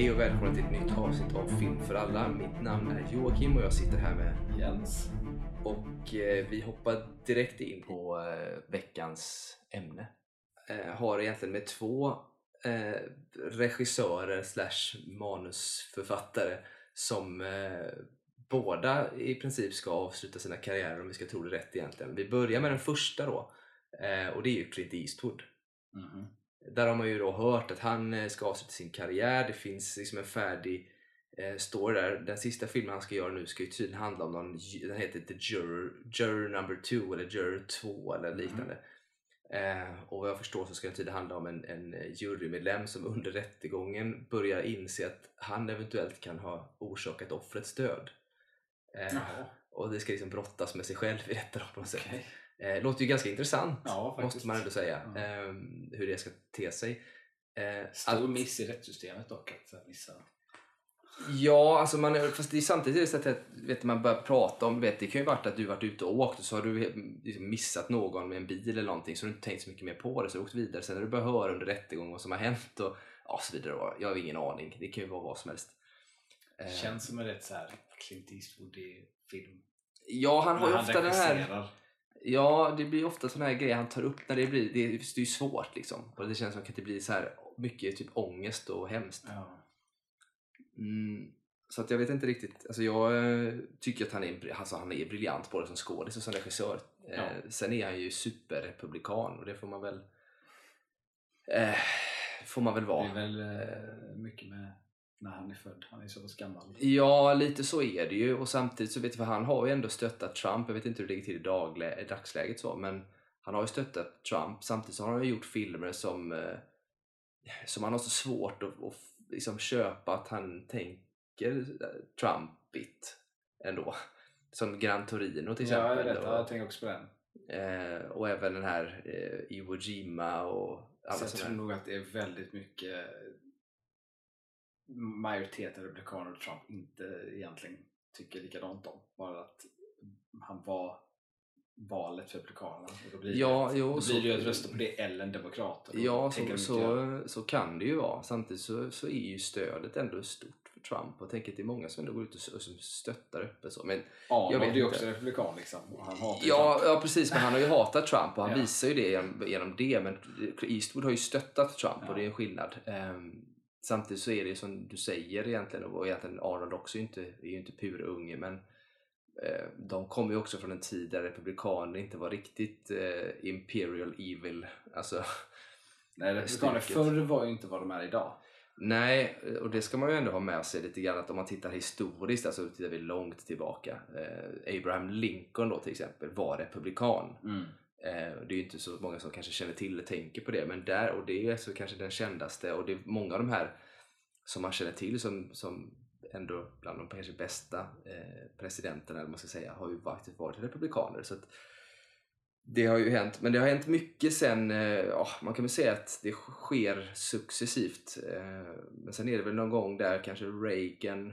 Hej och välkomna till ett nytt avsnitt av Film för alla. Mitt namn är Joakim och jag sitter här med Jens. och eh, vi hoppar direkt in på eh, veckans ämne. Eh, har egentligen med två eh, regissörer slash manusförfattare som eh, båda i princip ska avsluta sina karriärer om vi ska tro det rätt egentligen. Vi börjar med den första då eh, och det är ju Clint Eastwood. Mhm. Där har man ju då hört att han eh, ska avsluta sin karriär. Det finns liksom en färdig eh, story där. Den sista filmen han ska göra nu ska ju tydligen handla om någon, den heter The Juror, Juror number 2 eller Juror 2 eller liknande. Eh, och vad jag förstår så ska det tydligen handla om en, en jurymedlem som under rättegången börjar inse att han eventuellt kan ha orsakat offrets död. Eh, och det ska liksom brottas med sig själv i detta på något sätt. Eh, låter ju ganska intressant Ja, måste man ändå säga. Ehm, hur det ska te sig. Eh, Stor att- miss i rättssystemet dock att missa. Ja, alltså man, fast det är samtidigt så att vet, man börjar prata om, vet, det kan ju varit att du varit ute och åkt och så har du liksom missat någon med en bil eller någonting så har du inte tänkt så mycket mer på det så har du åkt vidare. Sen när du börjar höra under rättegången vad som har hänt och ja, så vidare. Jag har ingen aning. Det kan ju vara vad som helst. Eh, Känns som en rätt så här Clint Eastwood i film. ja, han har ju ofta den här... Ja, det blir ofta såna här grejer han tar upp när det blir, det är, det ju svårt liksom. Och det känns som att det blir så här mycket typ ångest och hemskt. Ja. Mm, så att jag vet inte riktigt. Alltså jag eh, tycker att han är, alltså han är briljant både som skådis och som regissör. Ja. Eh, sen är han ju superrepublikan och det får man väl eh, får man väl Det vara. är väl eh, mycket med när han är född. Han är så pass gammal. Ja, lite så är det ju. Och samtidigt så vet vi, han har ju ändå stöttat Trump. Jag vet inte hur det ligger till i, daglä- i dagsläget så, men han har ju stöttat Trump. Samtidigt så har han ju gjort filmer som, eh, som han har så svårt att, att liksom köpa att han tänker eh, Trumpigt ändå. Som Gran Torino till Ja, jag, exempel. vet, och, jag tänker också på den. eh, och även den här eh, Iwo Jima och alla Så jag tror nog att det är väldigt mycket majoriteten republikaner och Trump inte egentligen tycker likadant om. Bara att han var valet för republikanerna. Och då blir, Ja, det, jo, då så- blir det ju att rösta på det eller en demokrat. Ja, så, så, så kan det ju vara. Samtidigt så, så är ju stödet ändå stort för Trump. Och jag tänker att det är många som ändå går ut och, och som stöttar öppet så. Men, Arnold jag vet är ju också republikan liksom. Och han hatar ja, Trump. ja, precis. Men han har ju hatat Trump och han Ja. visar ju det genom, genom det. Men Eastwood har ju stöttat Trump Ja. och det är en skillnad. Ehm, samtidigt så är det som du säger egentligen, och egentligen Arnold också är ju inte, är ju inte purunge, men eh, de kommer ju också från en tid där republikaner inte var riktigt eh, imperial evil. Alltså, Nej, republikaner förr var ju inte vad de är idag. Nej, och det ska man ju ändå ha med sig lite grann att om man tittar historiskt, alltså tittar vi långt tillbaka. Eh, Abraham Lincoln då till exempel var republikan. Eh, Eh, det är ju inte så många som kanske känner till eller tänker på det, men där, och det är så alltså kanske den kändaste och det är många av de här som man känner till som, som ändå bland de kanske bästa eh, presidenterna, eller vad man ska säga, har ju faktiskt varit republikaner. Så att, det har ju hänt, men det har hänt mycket sen, eh, ja, man kan väl säga att det sker successivt. Eh, men sen är det väl någon gång där kanske Reagan,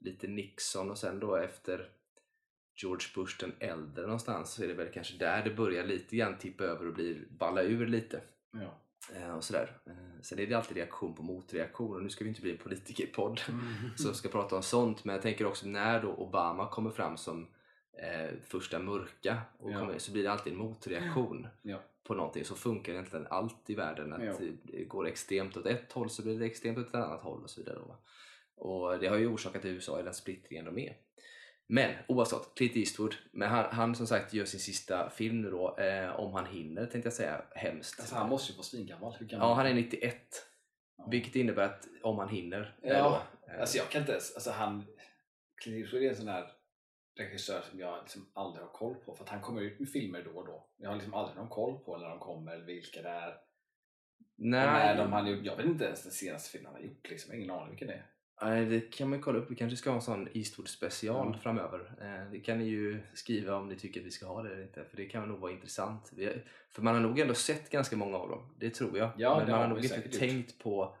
lite Nixon och sen då efter George Bush den äldre någonstans så är det väl kanske där det börjar lite grann tippa över och blir balla ur lite. Ja. Eh, och sådär. Eh, sen är det alltid reaktion på motreaktion och nu ska vi inte bli en politikerpodd som ska prata om sånt men jag tänker också när då Obama kommer fram som eh, första mörka och Ja. kommer, så blir det alltid en motreaktion Ja. på någonting. Så funkar egentligen allt i världen. Att Ja. det går extremt åt ett håll så blir det extremt åt ett annat håll och så vidare. Då. Och det har ju orsakat i USA i den splittringen de är. Men oavsett, Clint Eastwood, men han, han som sagt gör sin sista film nu då, eh, om han hinner tänkte jag säga, hemskt. Alltså, han måste ju vara svingammal. Ja, han är 91. Ja. Vilket innebär att om han hinner. Ja, eh, då, eh, Alltså jag kan inte ens, alltså han, Clint Eastwood är en sån här regissör som jag liksom aldrig har koll på för att han kommer ut med filmer då och då. Jag har liksom aldrig någon koll på när de kommer eller vilka det är. nej, när de han, jag vet inte ens den senaste filmen han har gjort liksom, jag har ingen aning vilken det är. Nej, det kan man kolla upp. Vi kanske ska ha en sån Eastwood special Ja. framöver. Eh, det kan ni ju skriva om ni tycker att vi ska ha det eller inte. För det kan nog vara intressant. För man har nog ändå sett ganska många av dem. Det tror jag. Ja, Men man har nog inte gjort. tänkt på,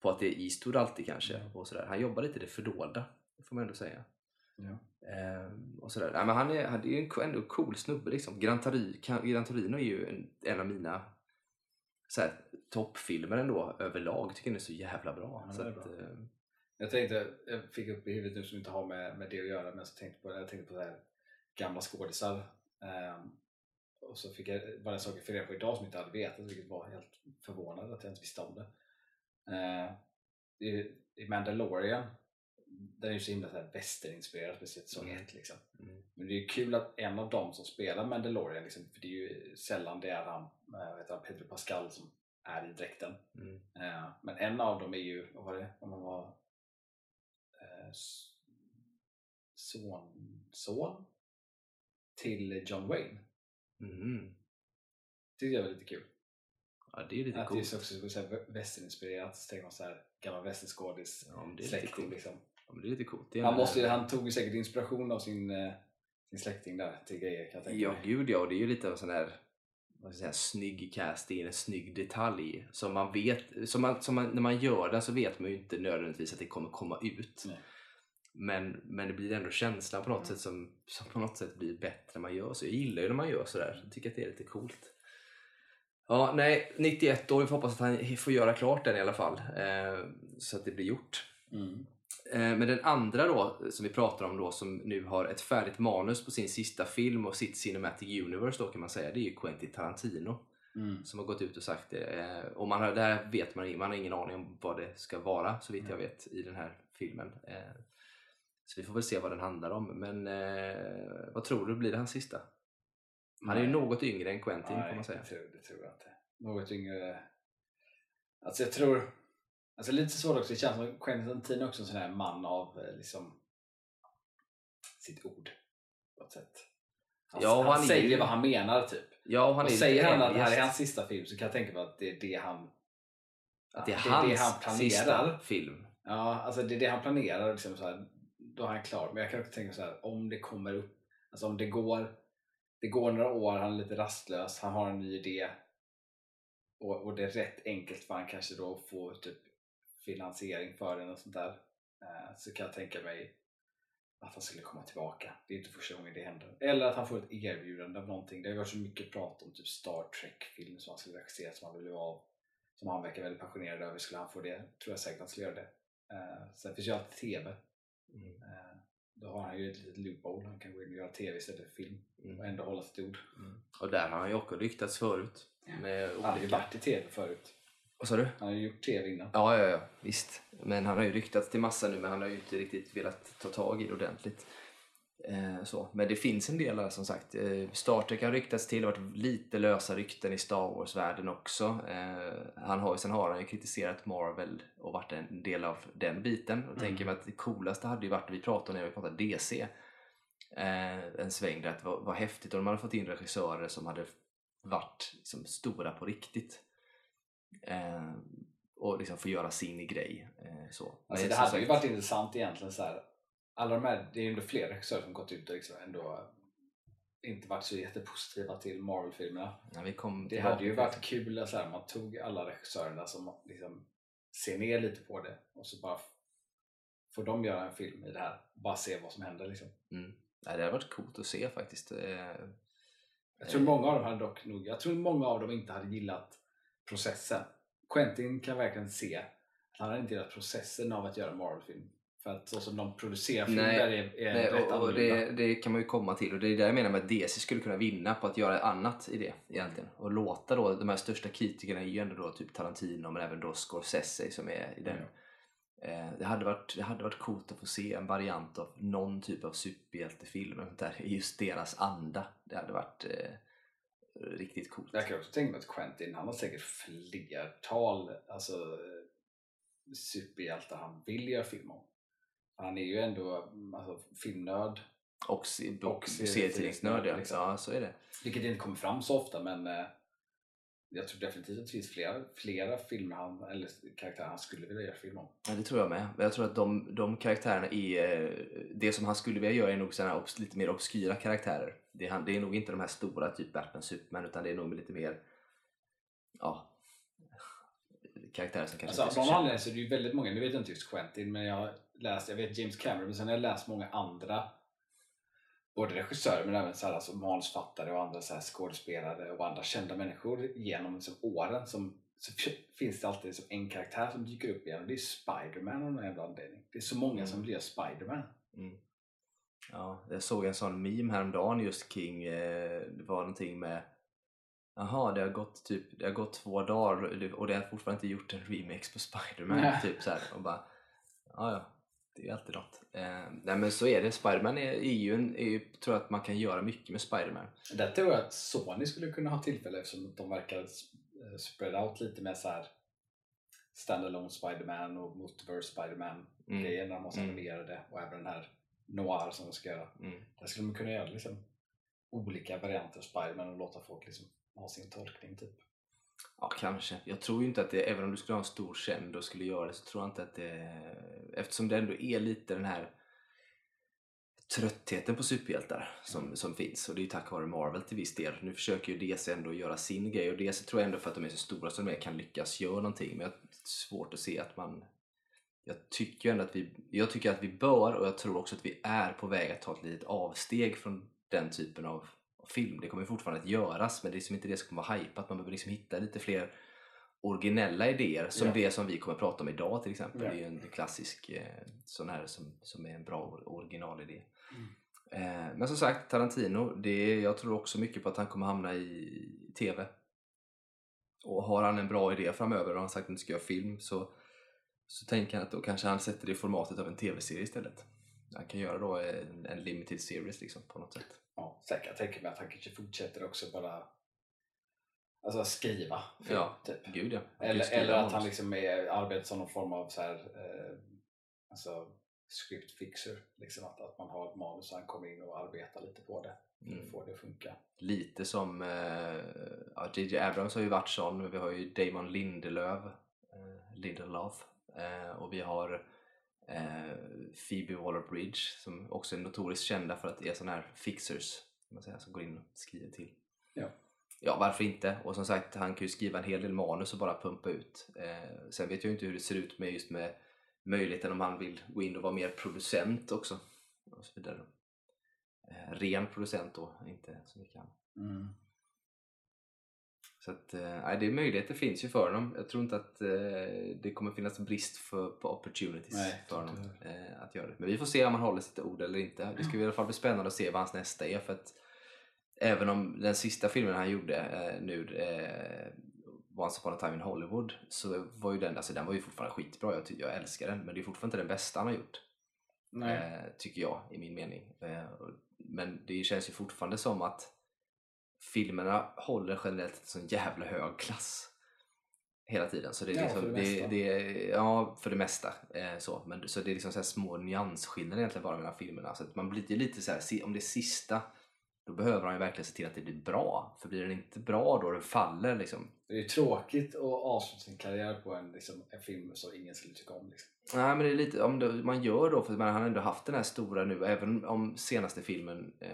på att det är Eastwood alltid kanske. Mm. Och sådär. Han jobbar lite det fördolda. Det får man ändå säga. Ja. Ehm, och sådär. Nej, men han är, han är ju en ändå cool snubbe. Liksom. Gran, Torino är ju en, en av mina toppfilmer ändå överlag. tycker den är så jävla bra. Ja, så att, bra. Eh, Jag tänkte, jag fick upp i huvudet nu som inte har med, med det att göra, men så tänkte på, jag tänkte på gamla skådisar. Ehm, och så fick jag, var det en sak jag reda på idag som jag inte hade vetat, vilket var helt förvånande att jag inte visste om det. Ehm, i, I Mandalorian, den är ju så himla så här västerninspirerad, speciellt säsong Mm. 1 liksom. mm, Men det är ju kul att en av dem som spelar Mandalorian, liksom, för det är ju sällan det är han, eh, vad heter han Pedro Pascal som är i dräkten. mm. Eh, men en av dem är ju, vad var det, om han var eh, s- son, son till John Wayne. Det tyckte jag var lite kul. Ja, det är lite att det är coolt. så också så här så tänker man så här gammal västernskådis Ja, släkting coolt. liksom. Ja, men det är lite coolt. Är Han, måste, ju- han tog ju säkert inspiration av sin, eh, sin släkting där till grejer kan jag tänka Ja, mig. gud ja. Och det är ju lite av sån här vad ska jag säga, snygg casting, en snygg detalj. Som man vet, som man, som man, när man gör den så vet man ju inte nödvändigtvis att det kommer komma ut. Nej. Men, men det blir ändå känslan på något Mm. sätt som, som på något sätt blir bättre när man gör så. Jag gillar ju när man gör sådär. Jag tycker att det är lite coolt. Ja, nej, 91 år. Vi får hoppas att han får göra klart den i alla fall. Eh, så att det blir gjort. Mm. Eh, Men den andra då, som vi pratar om då, som nu har ett färdigt manus på sin sista film och sitt Cinematic Universe då kan man säga, det är ju Quentin Tarantino Mm. som har gått ut och sagt det. Eh, Och man har, där vet man, man har ingen aning om vad det ska vara så vitt jag Mm. vet i den här filmen. Så vi får väl se vad den handlar om. Men eh, vad tror du, blir det hans sista? Han är ju något yngre än Quentin Nej, får man säga. Det tror, det tror jag inte. Något yngre. Alltså jag tror, alltså lite svårt också, det känns som Quentin Tarantino är också en sån här man av eh, liksom sitt ord. På ett sätt. Han, Ja, han, han är säger ju- vad han menar typ. Ja, och han och är säger han att det här är hans sista film så kan jag tänka mig att det är det han Att det är det hans han planerar. sista film. Ja, alltså det är det han planerar. Liksom så här, då är han klar. Men jag kan också tänka så här, om det kommer upp, alltså om det går, det går några år, han är lite rastlös, han har en ny idé och, och det är rätt enkelt för han kanske då får typ finansiering för den och sånt där. Eh, så kan jag tänka mig att han skulle komma tillbaka. Det är inte första gången det händer. Eller att han får ett erbjudande av någonting. Det har ju varit så mycket prat om typ Star Trek-film som han skulle regissera som han ville vara av. Som han verkar väldigt passionerad över. Skulle han få det tror jag säkert han skulle göra det. Eh, sen finns ju alltid TV. Mm. Eh, då har han ju ett litet loophole. Han kan gå in och göra TV istället för film. Mm. Och ändå hålla sitt ord. Mm. Och där har han ju också ryktats förut. Med Han har ju olika... varit i TV förut. Vad sa du? Han har ju gjort TV innan. Ja, ja, ja, visst. Men han har ju ryktats till massa nu, men han har ju inte riktigt velat ta tag i det ordentligt. Eh, så. Men det finns en del där som sagt. Eh, Star Trek har ryktats till, det har varit lite lösa rykten i Star Wars-världen också. Eh, han har, sen har han ju kritiserat Marvel och varit en del av den biten. Och Mm. tänker mig att det coolaste hade ju varit, vi pratade när vi pratade DC, en sväng där att var, var häftigt om man hade fått in regissörer som hade varit liksom, stora på riktigt. Och liksom få göra sin grej. Så. Alltså det hade ju varit intressant egentligen så här. Alla de här, det är ju ändå fler regissörer som gått ut och liksom ändå inte varit så jättepositiva till Marvel-filmerna. Ja, Det hade ju varit kul att här, man tog alla regissörerna som liksom ser ner lite på det och så bara får de göra en film i det här. Bara se vad som händer liksom. Mm. Ja, det hade varit coolt att se faktiskt. Eh, Jag tror många av dem hade dock nog, jag tror många av dem inte hade gillat processen. Quentin kan verkligen se att han hade inte gillat processen av att göra en Marvel-film. För att så som de producerar filmer Nej, är, är Nej, rätt och, och det, det kan man ju komma till och det är där jag menar med att DC skulle kunna vinna på att göra annat i det egentligen. Och låta då, de här största kritikerna är ju ändå då typ Tarantino men även då Scorsese som är i den. Eh, det, hade varit, det hade varit coolt att få se en variant av någon typ av superhjältefilm där, i just deras anda. Det hade varit eh, riktigt coolt. Jag kan också tänka mig att Quentin, han har säkert flertal alltså, eh, superhjältar han vill göra film om. Han är ju ändå mm, alltså, filmnörd, Och, se- Och serietidningsnörd, ja. liksom. ja, så är det. vilket inte kommer fram så ofta men eh, jag tror definitivt att det finns flera, flera filmer han, eller karaktärer han skulle vilja göra film om. Ja, det tror jag med. Jag tror att de, de karaktärerna är... eh, Det som han skulle vilja göra är nog såna lite mer obskyra karaktärer. Det är, han, det är nog inte de här stora, typ Batman, Superman, utan det är nog lite mer... Ja... Karaktärer som kanske Alltså, inte är av så någon kända. anledning så är det ju väldigt många, nu vet jag inte just Quentin, men jag läst, jag vet James Cameron, men sen har jag läst många andra både regissörer men även så här, alltså, manusfattare och andra så här, skådespelare och andra kända människor genom liksom, åren som så finns det alltid liksom en karaktär som dyker upp igen och det är Spiderman av någon jävla anledning. Det är så många som Mm. blir Spiderman. Mm. Ja, jag såg en sån meme häromdagen just kring, eh, det var någonting med Jaha, det har gått typ det har gått två dagar och det har fortfarande inte gjort en remix på Spiderman. Typ så här, och bara, ja, ja, det är alltid något. Eh, nej men så är det, Spiderman är, är ju är, ju- tror jag att man kan göra mycket med Spiderman. Där tror jag att Sony skulle kunna ha tillfälle eftersom de verkar eh, spread out lite med så här standalone Spiderman och multiverse Spiderman Mm. grejer när de har Mm. animerade och även den här Noir som de ska göra. Mm. Där skulle man kunna göra liksom olika varianter av Spiderman och låta folk liksom ha sin tolkning typ. Ja, kanske. Jag tror ju inte att det, även om du skulle ha en stor känd och skulle göra det, så tror jag inte att det... Eftersom det ändå är lite den här tröttheten på superhjältar som, som finns och det är ju tack vare Marvel till viss del. Nu försöker ju DC ändå göra sin grej och DC tror jag ändå för att de är så stora som de är kan lyckas göra någonting men jag har svårt att se att man jag tycker ändå att vi, jag tycker att vi bör och jag tror också att vi är på väg att ta ett litet avsteg från den typen av film. Det kommer fortfarande att göras men det är liksom inte det som kommer vara hypat. Man behöver liksom hitta lite fler originella idéer som Ja. det som vi kommer att prata om idag till exempel. Ja. Det är ju en klassisk eh, sån här som, som är en bra or- originalidé. Mm. Eh, men som sagt, Tarantino, det, jag tror också mycket på att han kommer hamna i TV. Och har han en bra idé framöver och han sagt att han ska göra film så, så tänker han att då kanske han sätter det i formatet av en TV-serie istället. Han kan göra då en, en limited series liksom på något sätt. Ja, säkert. Jag tänker mig att han kanske fortsätter också bara alltså skriva film, Ja, typ. Gud ja. Eller, eller att han liksom är, arbetar som någon form av så här, eh, alltså script fixer. Liksom att, att man har ett manus och han kommer in och arbetar lite på det för Mm. att få det att funka. lite som eh, ja, Abrams har ju varit sån, vi har ju Damon Lindelöf, eh, Lindelof eh, och vi har eh, Phoebe Waller-Bridge som också är notoriskt kända för att är såna här fixers man säga, som går in och skriver till. Ja. Ja, varför inte? Och som sagt, han kan ju skriva en hel del manus och bara pumpa ut. Eh, sen vet jag inte hur det ser ut med just med möjligheten om han vill gå in och vara mer producent också. Och så vidare. Eh, ren producent då, inte så mycket annat. Mm. Så att, eh, det är möjligheter finns ju för honom. Jag tror inte att eh, det kommer finnas brist för, på opportunities Nej, för honom eh, att göra det. Men vi får se om han håller sitt ord eller inte. Det ska i alla fall bli spännande att se vad hans nästa är. För att även om den sista filmen han gjorde eh, nu, eh, Once upon a time in Hollywood, så var ju den, alltså, den var ju fortfarande skitbra. Jag, jag älskar den. Men det är fortfarande inte den bästa han har gjort. Nej. Eh, tycker jag i min mening. Eh, men det känns ju fortfarande som att filmerna håller generellt en sån jävla hög klass hela tiden. Så det är Ja, liksom, för det det, mesta. det, ja, för det mesta. Eh, så. Men, så det är liksom så här små nyansskillnader egentligen bara mellan filmerna. Så man blir lite så här, om det är sista, då behöver han ju verkligen se till att det blir bra. För blir den inte bra då, den faller liksom. Det är ju tråkigt att avsluta sin karriär på en, liksom, en film som ingen skulle tycka om. Liksom. Nej men det är lite, om det, man gör då, för man har ändå haft den här stora nu, även om senaste filmen eh,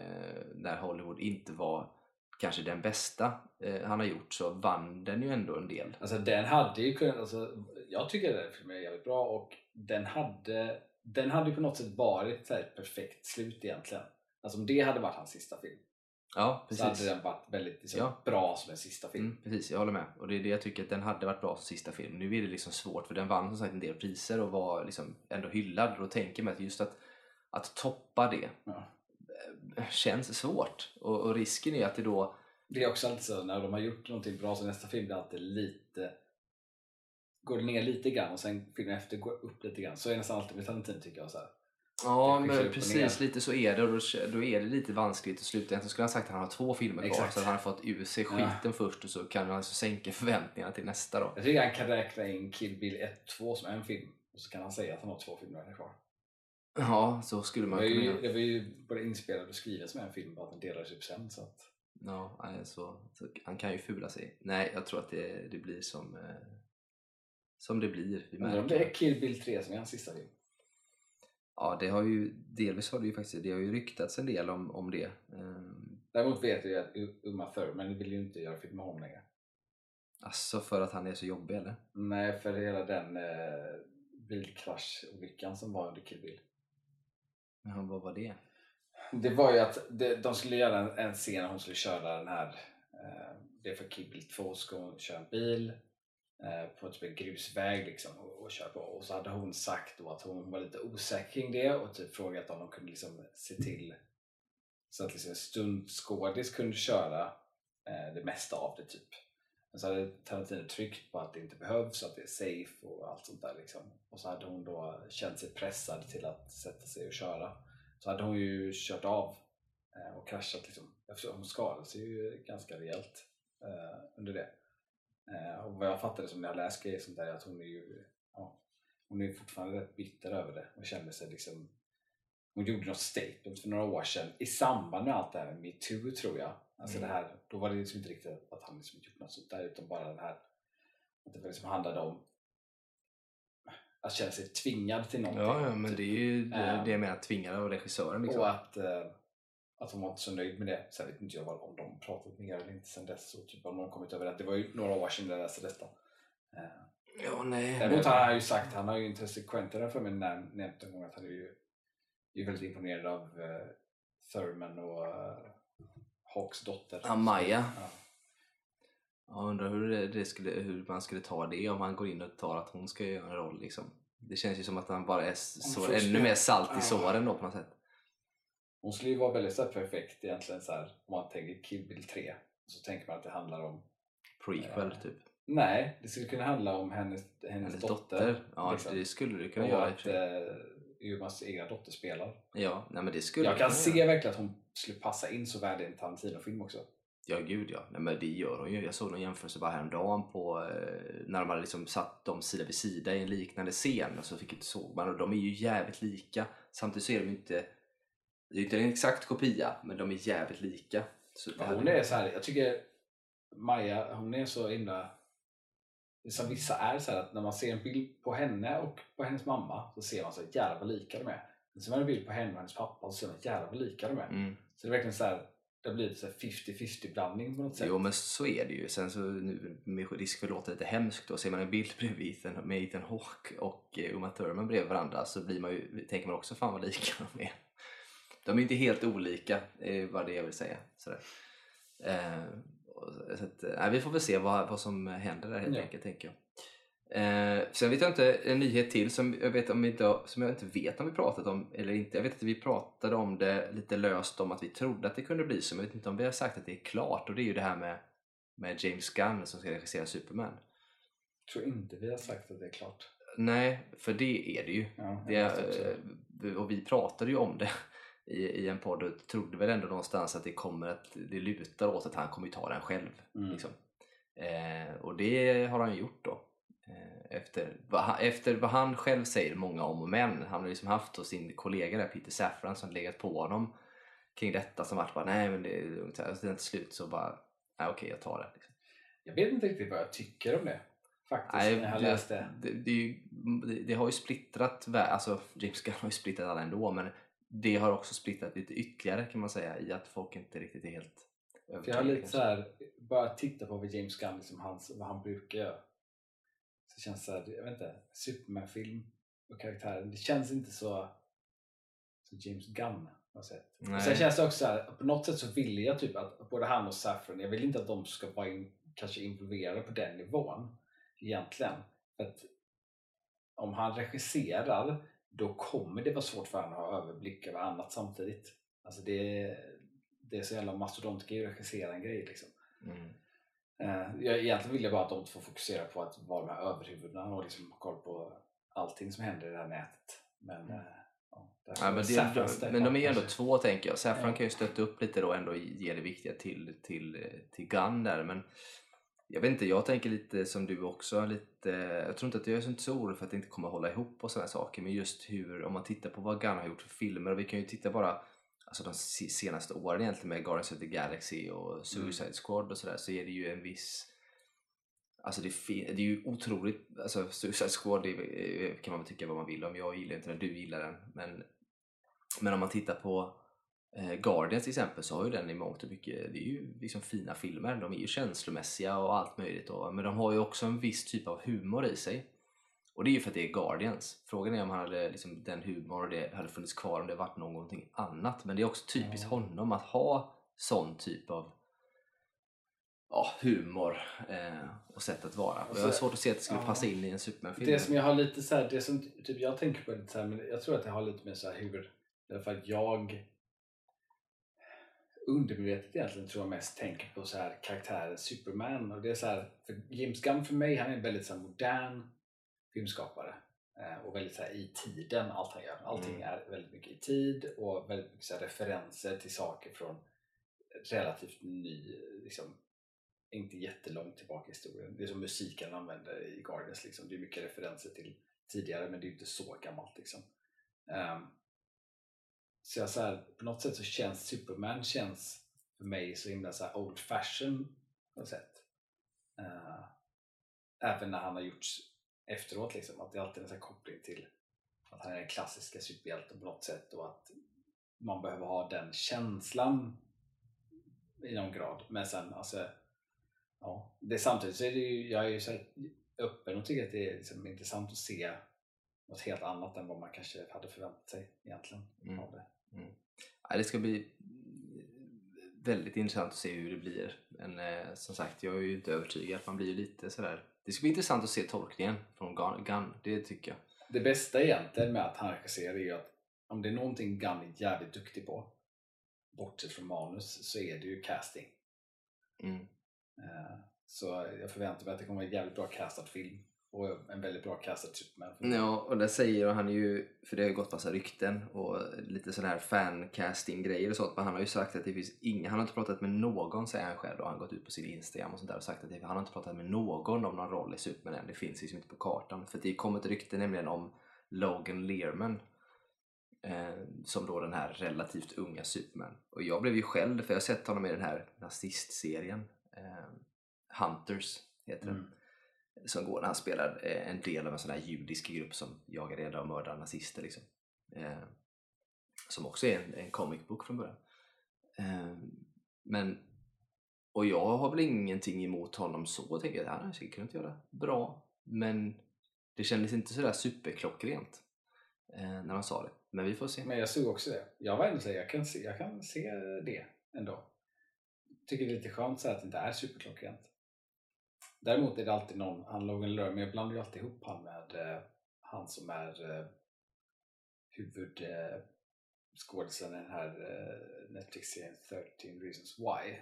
när Hollywood inte var kanske den bästa eh, han har gjort så vann den ju ändå en del. Alltså den hade ju kunnat, alltså, jag tycker den filmen är jävligt bra och den hade, den hade på något sätt varit så ett perfekt slut egentligen. Alltså om det hade varit hans sista film Ja så hade precis. den varit väldigt liksom, Ja. bra som en sista film. Mm, precis, jag håller med. Och det är det jag tycker att den hade varit bra som sista film. Nu är det liksom svårt för den vann som sagt en del priser och var liksom ändå hyllad. Och då tänker man att just att, att toppa det Ja. Känns svårt. Och, och risken är att det då Det är också alltid så när de har gjort någonting bra så nästa film blir alltid lite går ner lite grann och sen filmen efter går upp lite grann. Så är det nästan alltid med Tarantino tycker jag. Så här. Ja, Det men och precis lite så är det och då, då är det lite vanskligt att sluta. Egentligen skulle han sagt att han har två filmer kvar Exakt. så han har fått ur sig Ja. skiten först och så kan han alltså sänka förväntningarna till nästa då. Jag tycker han kan räkna in Kill Bill 1 och 2 som en film och så kan han säga att han har två filmer kvar. Ja, så skulle Det man var, kunna ju, göra. det var ju både inspelad och skriven som en film bara att den delades upp sen. Så att, Ja, nej, så, han kan ju fula sig. Nej, jag tror att det, det blir som, eh, som det blir. Vi undrar om det är Kill Bill 3 som är hans sista film. Ja, det har ju delvis har det ju faktiskt det har ju ryktats en del om, om det. Ehm, Däremot vet jag att Uma Thurman vill ju inte göra film med honom längre. Alltså för att han är så jobbig eller? Nej, för hela den eh, bilkrascholyckan som var under Kill Bill. Men vad var det? Det var ju att de skulle göra en, scen när hon skulle köra den här eh, det är för Kill 2 ska hon köra en bil eh, på typ en grusväg liksom, och, och köra på. Och så hade hon sagt då att hon var lite osäker kring det och typ frågat om de kunde liksom se till så att liksom en stundskådis kunde köra eh, det mesta av det typ. Men så hade Tarantino tryckt på att det inte behövs, att det är safe och allt sånt där liksom. Och så hade hon då känt sig pressad till att sätta sig och köra. Så hade hon ju kört av eh, och kraschat liksom. Hon skadade sig ju ganska rejält eh, under det. Eh, och vad jag fattade som när jag läst grejer sånt där är att hon är ju ja, hon är fortfarande rätt bitter över det och känner sig liksom hon gjorde något statement för några år sedan i samband med allt det här med metoo tror jag. Alltså Mm. det här, då var det liksom inte riktigt att han liksom gjort något sånt där utan bara det här att det liksom handlade om att känna sig tvingad till någonting. Ja, ja, men det är ju det, Ehm. det jag menar, tvingade av regissören. Liksom. Och att, eh, att hon var inte så nöjd med det. Sen vet inte jag om de pratat mer eller inte sen dess. Och typ om de kommit över det. Det var ju några år sedan jag läste detta. Ja, nej. Däremot har han ju sagt, han har ju intresse Quentin har för mig näm- nämnt en gång att han är ju är väldigt imponerad av eh, Thurman och eh, Hawks dotter. Amaya. Ja. Jag undrar hur, det, det skulle, hur man skulle ta det om han går in och tar att hon ska göra en roll. Liksom. Det känns ju som att han bara är så, ännu mer salt i Ja. såren då på något sätt. Hon skulle ju vara väldigt så perfekt egentligen så här, om man tänker Kill Bill 3. Så tänker man att det handlar om Prequel Eh, typ. Nej, det skulle kunna handla om hennes, hennes, Hennes dotter. dotter. Ja, liksom. det skulle du kunna och göra att Umans egna dotter spelar. Ja, nej, men det skulle Jag kan se göra. verkligen att hon skulle passa in så väl i en Tarantino-film också. Ja, gud ja. Nej, men det gör hon ju. Jag såg någon jämförelse bara häromdagen på eh, när de hade liksom satt dem sida vid sida i en liknande scen och så fick inte såg man och de är ju jävligt lika. Samtidigt så är de inte det är inte en exakt kopia, men de är jävligt lika. Så hon är så här, jag tycker Maja, hon är så himla... Som vissa är så här att när man ser en bild på henne och på hennes mamma så ser man så här, jävlar vad lika de är. Men ser man en bild på henne och hennes pappa så ser man jävlar vad lika de är. Mm. Så det är verkligen så här, det blir lite så här 50-50 blandning på något sätt. Jo men så är det ju. Sen så nu, med risk för att låta lite hemskt då, ser man en bild bredvid Ethan, med Ethan Hawke och eh, Uma Thurman bredvid varandra så blir man ju, tänker man också fan vad lika de är. De är inte helt olika, är vad det jag vill säga. Sådär. Eh, så att, eh, nej, vi får väl se vad, vad som händer där helt Ja. enkelt tänker jag. Eh, sen vet jag inte, en nyhet till som jag, vet om inte, som jag inte vet om vi pratat om eller inte. Jag vet att vi pratade om det lite löst om att vi trodde att det kunde bli så, men jag vet inte om vi har sagt att det är klart och det är ju det här med, med James Gunn som ska regissera Superman. Jag tror inte vi har sagt att det är klart. Nej, för det är det ju. Ja, Det, eh, och vi pratade ju om det i, i en podd och trodde väl ändå någonstans att det kommer att det lutar åt att han kommer ta den själv. Mm. Liksom. Eh, och det har han gjort då. Eh, efter, vad han, efter vad han själv säger många om och men. Han har liksom haft sin kollega där, Peter Safran som legat på honom kring detta som varit bara nej men det är lugnt. här." Och sen till slut så bara nej, okej jag tar det. Liksom. Jag vet inte riktigt vad jag tycker om det. Faktiskt, Nej, när jag har det, det. Det, det, har ju splittrat, alltså James Gunn har ju splittrat alla ändå men det har också splittrat lite ytterligare kan man säga i att folk inte riktigt är helt För jag har övertygade. lite kanske. så här, bara titta på vad James Gunn, liksom hans, vad han brukar göra. Så känns det så här, jag vet inte, Superman-film och karaktären, det känns inte så, så James Gunn. Och Nej. sen känns det också så här, på något sätt så vill jag typ att både han och Saffron, jag vill inte att de ska vara in, kanske involverade på den nivån egentligen. För att om han regisserar då kommer det vara svårt för honom att ha överblick över annat samtidigt. Alltså det, det är så jävla mastodontgrej att regissera en grej liksom. Mm. Eh, jag, egentligen vill jag bara att de får fokusera på att vara de här överhuvudena och liksom ha koll på allting som händer i det här nätet. Men, eh, ja, Mm. Ja, men, det, men de är ju ändå två tänker jag. Saffran Ja. kan ju stötta upp lite då och ändå ge det viktiga till, till, till Gunn där men jag vet inte, jag tänker lite som du också. Lite, jag tror inte att jag är så orolig för att det inte kommer hålla ihop och sådana saker men just hur, om man tittar på vad Gunn har gjort för filmer och vi kan ju titta bara alltså de se- senaste åren egentligen med Guardians of the Galaxy och Suicide Squad och sådär så är det ju en viss Alltså det det är ju otroligt, alltså Suicide Squad det är- kan man väl tycka vad man vill om, jag gillar inte den, du gillar den men men om man tittar på eh, Guardians till exempel så har ju den i mångt och mycket, det är ju liksom fina filmer, de är ju känslomässiga och allt möjligt och, men de har ju också en viss typ av humor i sig och det är ju för att det är Guardians. Frågan är om han hade liksom den humorn och det hade funnits kvar om det varit någonting annat men det är också typiskt honom att ha sån typ av ja, humor eh, och sätt att vara. Och jag har Alltså, svårt att se att det skulle ja. passa in i en Superman-film. Det som jag har lite så här, det som typ jag tänker på lite så här, men jag tror att det har lite med så här huvud. Därför att jag undermedvetet egentligen tror jag mest tänker på så här karaktären Superman. Och det är så här, för James Gunn för mig, han är en väldigt så här modern filmskapare. Eh, och väldigt så här i tiden, allt han gör. Allting Mm. är väldigt mycket i tid och väldigt mycket så referenser till saker från relativt ny, liksom, inte jättelångt tillbaka i historien. Det är som musiken han använder i Guardians. Liksom. Det är mycket referenser till tidigare men det är inte så gammalt. Liksom. Ehm, så jag så här, på något sätt så känns Superman känns för mig så himla så här old fashion på något sätt. Eh, även när han har gjorts efteråt. Liksom, att det alltid är en koppling till att han är den klassiska superhjälten på något sätt och att man behöver ha den känslan i någon grad. Men sen alltså, ja, det, samtidigt så är det ju, jag är ju så här öppen och tycker att det är liksom intressant att se något helt annat än vad man kanske hade förväntat sig egentligen Mm. av det. Ja, det ska bli väldigt intressant att se hur det blir. Men eh, som sagt, jag är ju inte övertygad. Man blir ju lite sådär... Det ska bli intressant att se tolkningen från Gun, Gunn, det tycker jag. Det bästa egentligen med att han regisserar är att om det är någonting Gunn är jävligt duktig på, bortsett från manus, så är det ju casting. Mm. Eh, Så jag förväntar mig att det kommer vara en jävligt bra castad film och en väldigt bra Superman. Ja, och det säger han ju, för det har ju gått massa rykten och lite sådana här fancasting-grejer och sånt, men han har ju sagt att det finns inga, han har inte pratat med någon, säger han själv, och han har gått ut på sin Instagram och sånt där och sagt att det, han har inte pratat med någon om någon roll i Superman än, det finns liksom inte på kartan. För det kom ett rykte nämligen om Logan Learman, eh, som då den här relativt unga Superman. Och jag blev ju själv, för jag har sett honom i den här nazistserien, eh, Hunters heter den Mm som går när han spelar eh, en del av en sån här judisk grupp som jagar reda och mördar nazister. Liksom. Eh, som också är en, en comic book från början. Eh, men, och jag har väl ingenting emot honom så, jag tänker jag. han har säkert kunnat göra bra. Men det kändes inte sådär superklockrent eh, när han sa det. Men vi får se. Men jag såg också det. Jag var ändå säga, jag kan se, jag kan se det ändå. Tycker det är lite skönt så att det inte är superklockrent. Däremot är det alltid någon, han Logan men jag blandar ju alltid ihop han med eh, han som är eh, huvud eh, i den här eh, Netflix-serien 13 Reasons Why.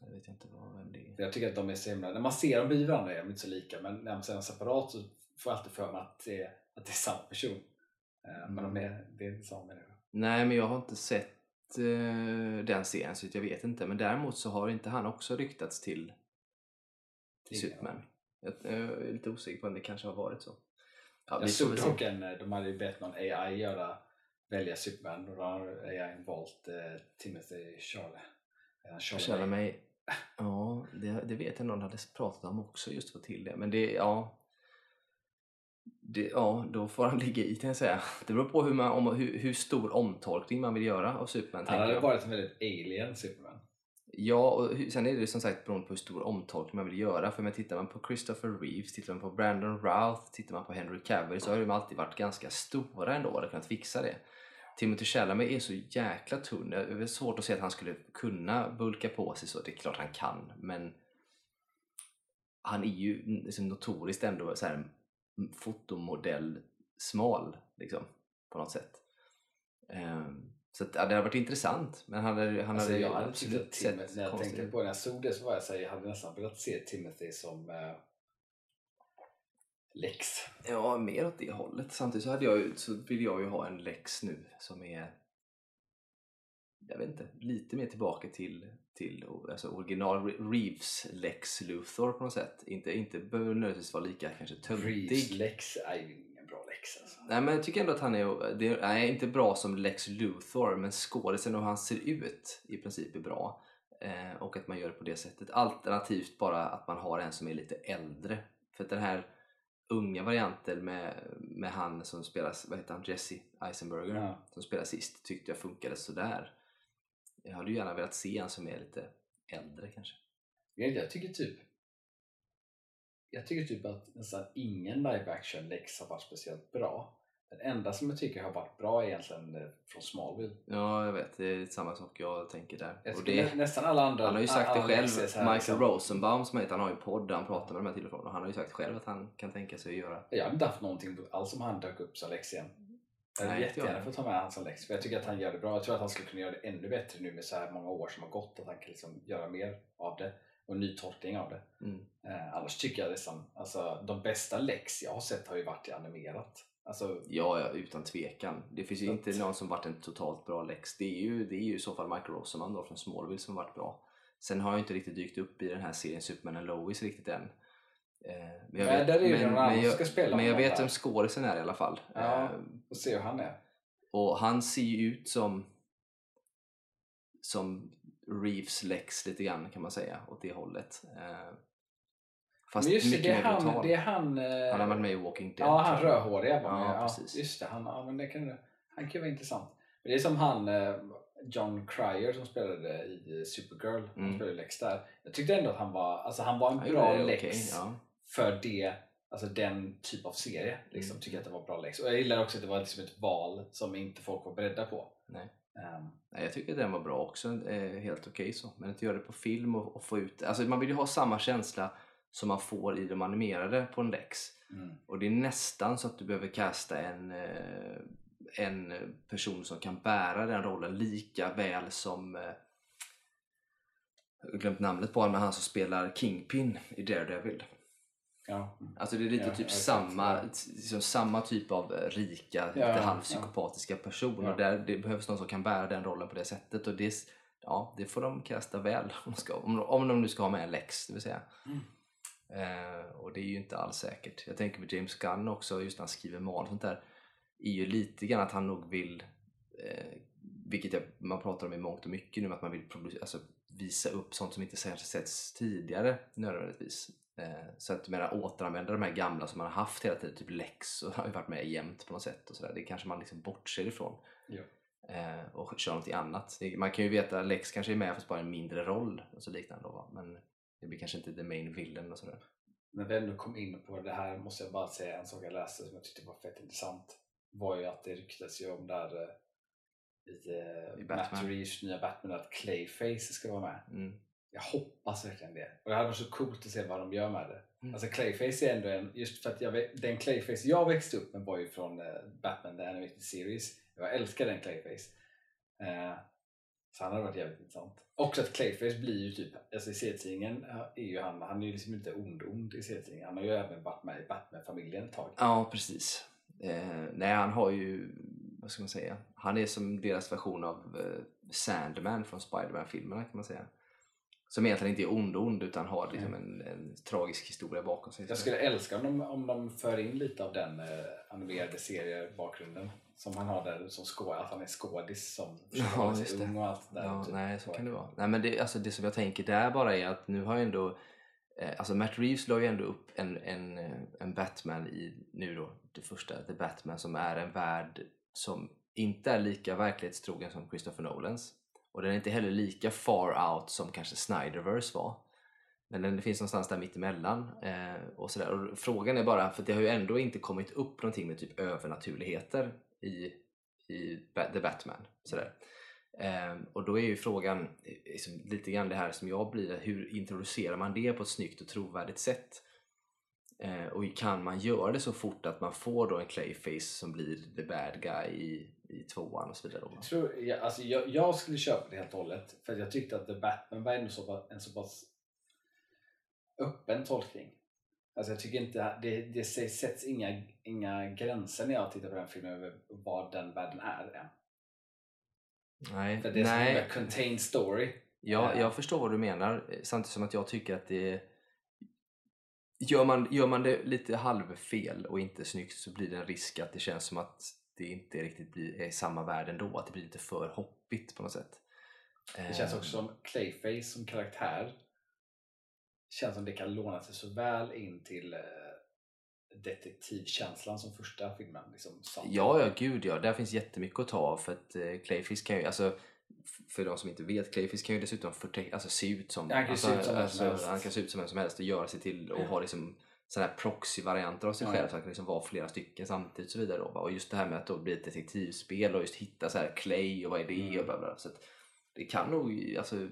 Jag vet inte vad, vem det är. För jag tycker att de är så himla, när man ser dem bredvid varandra är de inte så lika men när man ser dem separat så får jag alltid för mig att det, att det är samma person. Eh, Men de är, det är inte samma människa. Nej, men jag har inte sett eh, den serien så jag vet inte. Men däremot så har inte han också ryktats till, till Superman. Jag, jag är lite osäker på om det kanske har varit så. Ja, Jag såg dock en, de hade ju bett någon AI göra, välja Superman och då har AI valt eh, Timothy Charlie. Charlie mig... Ja, det, det vet jag någon hade pratat om också just för till det. Men det, ja... Det, ja, då får han ligga i kan jag säga. Det beror på hur, man, om, hur, hur stor omtolkning man vill göra av Superman. Han hade jag. varit en väldigt alien Superman. Ja, och sen är det som sagt beroende på hur stor omtolkning man vill göra. För men tittar man på Christopher Reeves, tittar man på Brandon Routh, tittar man på Henry Cavill så har de alltid varit ganska stora ändå och kunnat fixa det. Timothy Chalamet är så jäkla tunn. Det är svårt att se att han skulle kunna bulka på sig så. Det är klart han kan, men han är ju liksom notoriskt ändå så här fotomodell smal liksom på något sätt. Um, så att, ja, det har varit intressant, men han hade, han Alltså, hade jag hade absolut att Timothy, sett när jag konstig tänkte ut. på det, när jag såg det så var jag så här, jag hade nästan velat se Timothy som eh, Lex. Ja, mer åt det hållet. Samtidigt så, hade jag, så vill jag ju ha en Lex nu som är jag vet inte, lite mer tillbaka till, till alltså original Re- Reeves Lex Luthor på något sätt. Inte, inte behöver nödvändigtvis vara lika kanske Reeves töntig. Lex är ju Lex alltså. Nej men jag tycker ändå att han är, det är nej, inte bra som Lex Luthor men skådisen och hur han ser ut i princip är bra. Eh, och att man gör det på det sättet. Alternativt bara att man har en som är lite äldre. För att den här unga varianten med, med han som spelas, vad heter han, Jesse Eisenberger Ja. som spelade sist tyckte jag funkade sådär. Jag hade ju gärna velat se en som är lite äldre kanske. Jag tycker typ jag tycker typ att nästan ingen live action Lex har varit speciellt bra. Den enda som jag tycker har varit bra är egentligen eh, från Smallville. Ja, jag vet. Det är samma sak jag tänker där. Jag Och det, nästan alla andra... han har ju sagt det själv, Michael liksom- Rosenbaum som heter, han har ju en podd där han pratar med de här till och från och han har ju sagt själv att han kan tänka sig att göra Jag hade inte haft någonting alls om han dök upp som Lex igen. Jag hade jättegärna fått ta med han som Lex för jag tycker att han gör det bra. Jag tror att han skulle kunna göra det ännu bättre nu med så här många år som har gått. Att han kan liksom göra mer av det och en ny tolkning av det. mm. Eh, annars tycker jag nästan, alltså de bästa Lex jag har sett har ju varit i animerat. Alltså, Ja, ja, utan tvekan. Det finns ju inte någon som varit en totalt bra Lex. Det är ju, det är ju i så fall Michael Rosenbaum då från Smallville som varit bra. Sen har jag inte riktigt dykt upp i den här serien Superman and Lois riktigt än. Eh, Men Nej, där är annan som jag, ska spela men jag vet vem skådisen är i alla fall. Ja. Eh, och se hur han är. Och han ser ju ut som som Reeves Lex lite grann kan man säga åt det hållet. Eh, Fast Men just mycket det är mer han, det är han... eh, Han har varit med i Walking Dead. Ja, han rödhåriga var med. Ja, precis. Just det, han, ja, men det kan, han kan vara intressant. Men det är som han eh, John Cryer som spelade i Supergirl. Han Mm. spelade Lex där. Jag tyckte ändå att han var, alltså han var en Han bra Lex okej, ja. för det, alltså den typ av serie. Liksom, Mm. Tycker jag att det var bra Lex. Och jag gillar också att det var liksom ett val som inte folk var beredda på. Nej. Ehm, jag tycker den var bra också, helt okej så. Men att göra det på film och, och få ut, alltså man vill ju ha samma känsla som man får i de animerade på en Lex. mm. Och det är nästan så att du behöver kasta en, eh, en person som kan bära den rollen lika väl som eh, jag har glömt namnet på honom, men han som spelar Kingpin i Daredevil. Ja. Alltså det är lite Ja, typ samma, liksom samma typ av eh, rika, lite ja. halvpsykopatiska person. Ja. Och där, det behövs någon som kan bära den rollen på det sättet. Och det, ja, det får de kasta väl om de, ska, om, de- om de nu ska ha med en Lex, det vill säga. Mm. Eh, och det är ju inte alls säkert. Jag tänker på James Gunn också, just när han skriver manus sånt där. Är ju lite grann att han nog vill, eh, vilket jag, man pratar om i mångt och mycket nu, att man vill alltså, visa upp sånt som inte kanske setts tidigare nödvändigtvis. Eh, så att menar, återanvända de här gamla som man har haft hela tiden, typ Lex och har ju varit med jämt på något sätt och sådär. Det kanske man liksom bortser ifrån. Ja. Eh, och kör någonting annat. Man kan ju veta att Lex kanske är med fast bara en mindre roll och så liknande då, men det blir kanske inte the main villain och sådär. När vi ändå kom in på det här måste jag bara säga en sak jag läste som jag tyckte var fett intressant. var ju att det ryktas ju om där eh, i, I Matt Batman. Reeves nya Batman att Clayface ska vara med. Mm. Jag hoppas verkligen det. Och det hade varit så coolt att se vad de gör med det. Mm. Alltså Clayface är ändå en, just för att jag, den Clayface jag växte upp med var ju från eh, Batman The Animated Series. Jag älskar den Clayface. Eh, så han hade varit jävligt intressant. Också att Clayface blir ju typ, alltså i serietidningen är ju han, han är ju liksom inte ond-ond i serietidningen. Han har ju även varit med i Batman-familjen ett tag. Ja, precis. Eh, nej, han har ju, vad ska man säga, han är som deras version av eh, Sandman från Spiderman-filmerna kan man säga. Som egentligen inte är ond-ond utan har liksom en, en tragisk historia bakom sig. Jag skulle älska om de, om de för in lite av den eh, animerade seriebakgrunden som han har där som skå, att han är skådis som Ja, just ung och allt det där. Ja, typ. nej, så kan det vara. Nej, men det, alltså, det som jag tänker där bara är att nu har ju ändå eh, Alltså Matt Reeves la ju ändå upp en, en, eh, en Batman i nu då det första The Batman som är en värld som inte är lika verklighetstrogen som Christopher Nolans och den är inte heller lika far out som kanske Snyderverse var men den finns någonstans där mittemellan eh, och sådär. Och frågan är bara, för det har ju ändå inte kommit upp någonting med typ övernaturligheter i, i The Batman. Sådär. Eh, och då är ju frågan eh, liksom, lite grann det här som jag blir, hur introducerar man det på ett snyggt och trovärdigt sätt? Eh, och kan man göra det så fort att man får då en Clayface som blir the bad guy i, i tvåan och så vidare? Då? Jag, tror, jag, alltså jag, jag skulle köpa det helt och hållet för jag tyckte att The Batman var ändå så, pass- en så pass öppen tolkning. Alltså jag tycker inte, det, det sätts inga, inga gränser när jag tittar på den filmen över vad den världen är än. Nej, För det är nej. som en contained story. Ja, Eh. jag förstår vad du menar samtidigt som att jag tycker att det Gör man, gör man det lite halvfel och inte snyggt så blir det en risk att det känns som att det inte riktigt blir, är samma värld ändå, att det blir lite för hoppigt på något sätt. Det känns också som Clayface som karaktär känns som det kan låna sig så väl in till eh, detektivkänslan som första filmen. Liksom. Ja, ja, gud ja. Där finns jättemycket att ta av för att eh, Clayfish kan ju, alltså för de som inte vet, Clayfish kan ju dessutom alltså, se ut som Han kan alltså, se ut som alltså, han kan se ut som vem som helst och göra sig till och ha liksom sådana här proxy-varianter av sig själv så han kan liksom vara flera stycken samtidigt och så vidare. Då. Och just det här med att då bli ett detektivspel och just hitta så här Clay och vad är det Mm. och bla bla. Så det kan nog alltså,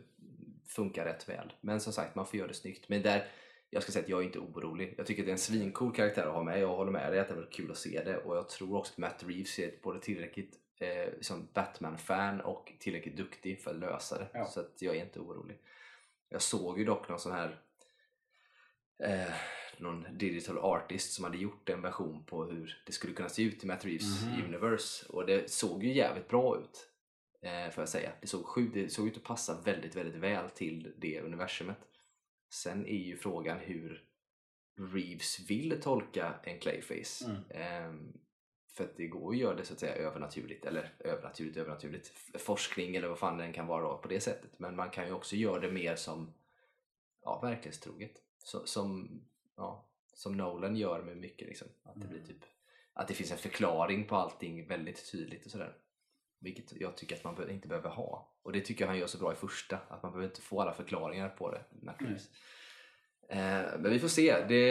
funka rätt väl. Men som sagt, man får göra det snyggt. Men där, jag ska säga att jag är inte orolig. Jag tycker att det är en svincool karaktär att ha med. Jag håller med dig att det är väldigt kul att se det. Och jag tror också att Matt Reeves är både tillräckligt eh, som Batman-fan och tillräckligt duktig för att lösa det. Ja. Så att jag är inte orolig. Jag såg ju dock någon sån här eh, någon digital artist som hade gjort en version på hur det skulle kunna se ut i Matt Reeves Mhm. universe och det såg ju jävligt bra ut. Eh, får jag säga. Det såg, sjukt, det såg ut att passa väldigt, väldigt väl till det universumet. Sen är ju frågan hur Reeves vill tolka en Clayface. Mm. Ehm, för att det går att göra det så att säga övernaturligt, eller övernaturligt, övernaturligt, forskning eller vad fan den kan vara då, på det sättet. Men man kan ju också göra det mer som ja, verklighetstroget. Så, som, ja, som Nolan gör med mycket. Liksom. Att, det blir Mm. typ, att det finns en förklaring på allting väldigt tydligt och sådär. Vilket jag tycker att man inte behöver ha. Och det tycker jag han gör så bra i första. Att man behöver inte få alla förklaringar på det. Reeves. Eh, men vi får se. Det,